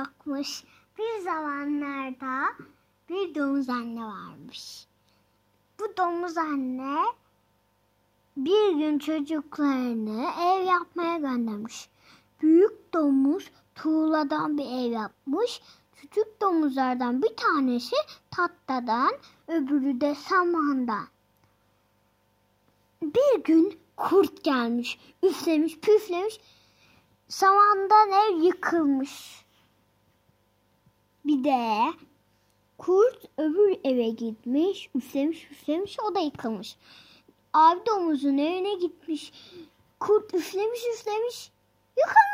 yokmuş. Bir zamanlarda bir domuz anne varmış. Bu domuz anne bir gün çocuklarını ev yapmaya göndermiş. Büyük domuz tuğladan bir ev yapmış. Küçük domuzlardan bir tanesi tattadan, öbürü de samandan. Bir gün kurt gelmiş, üflemiş, püflemiş. Samandan ev yıkılmış. Bir de kurt öbür eve gitmiş, üflemiş, üflemiş, o da yıkılmış. Abi domuzun evine gitmiş. Kurt üflemiş, üflemiş, yıkılmamış.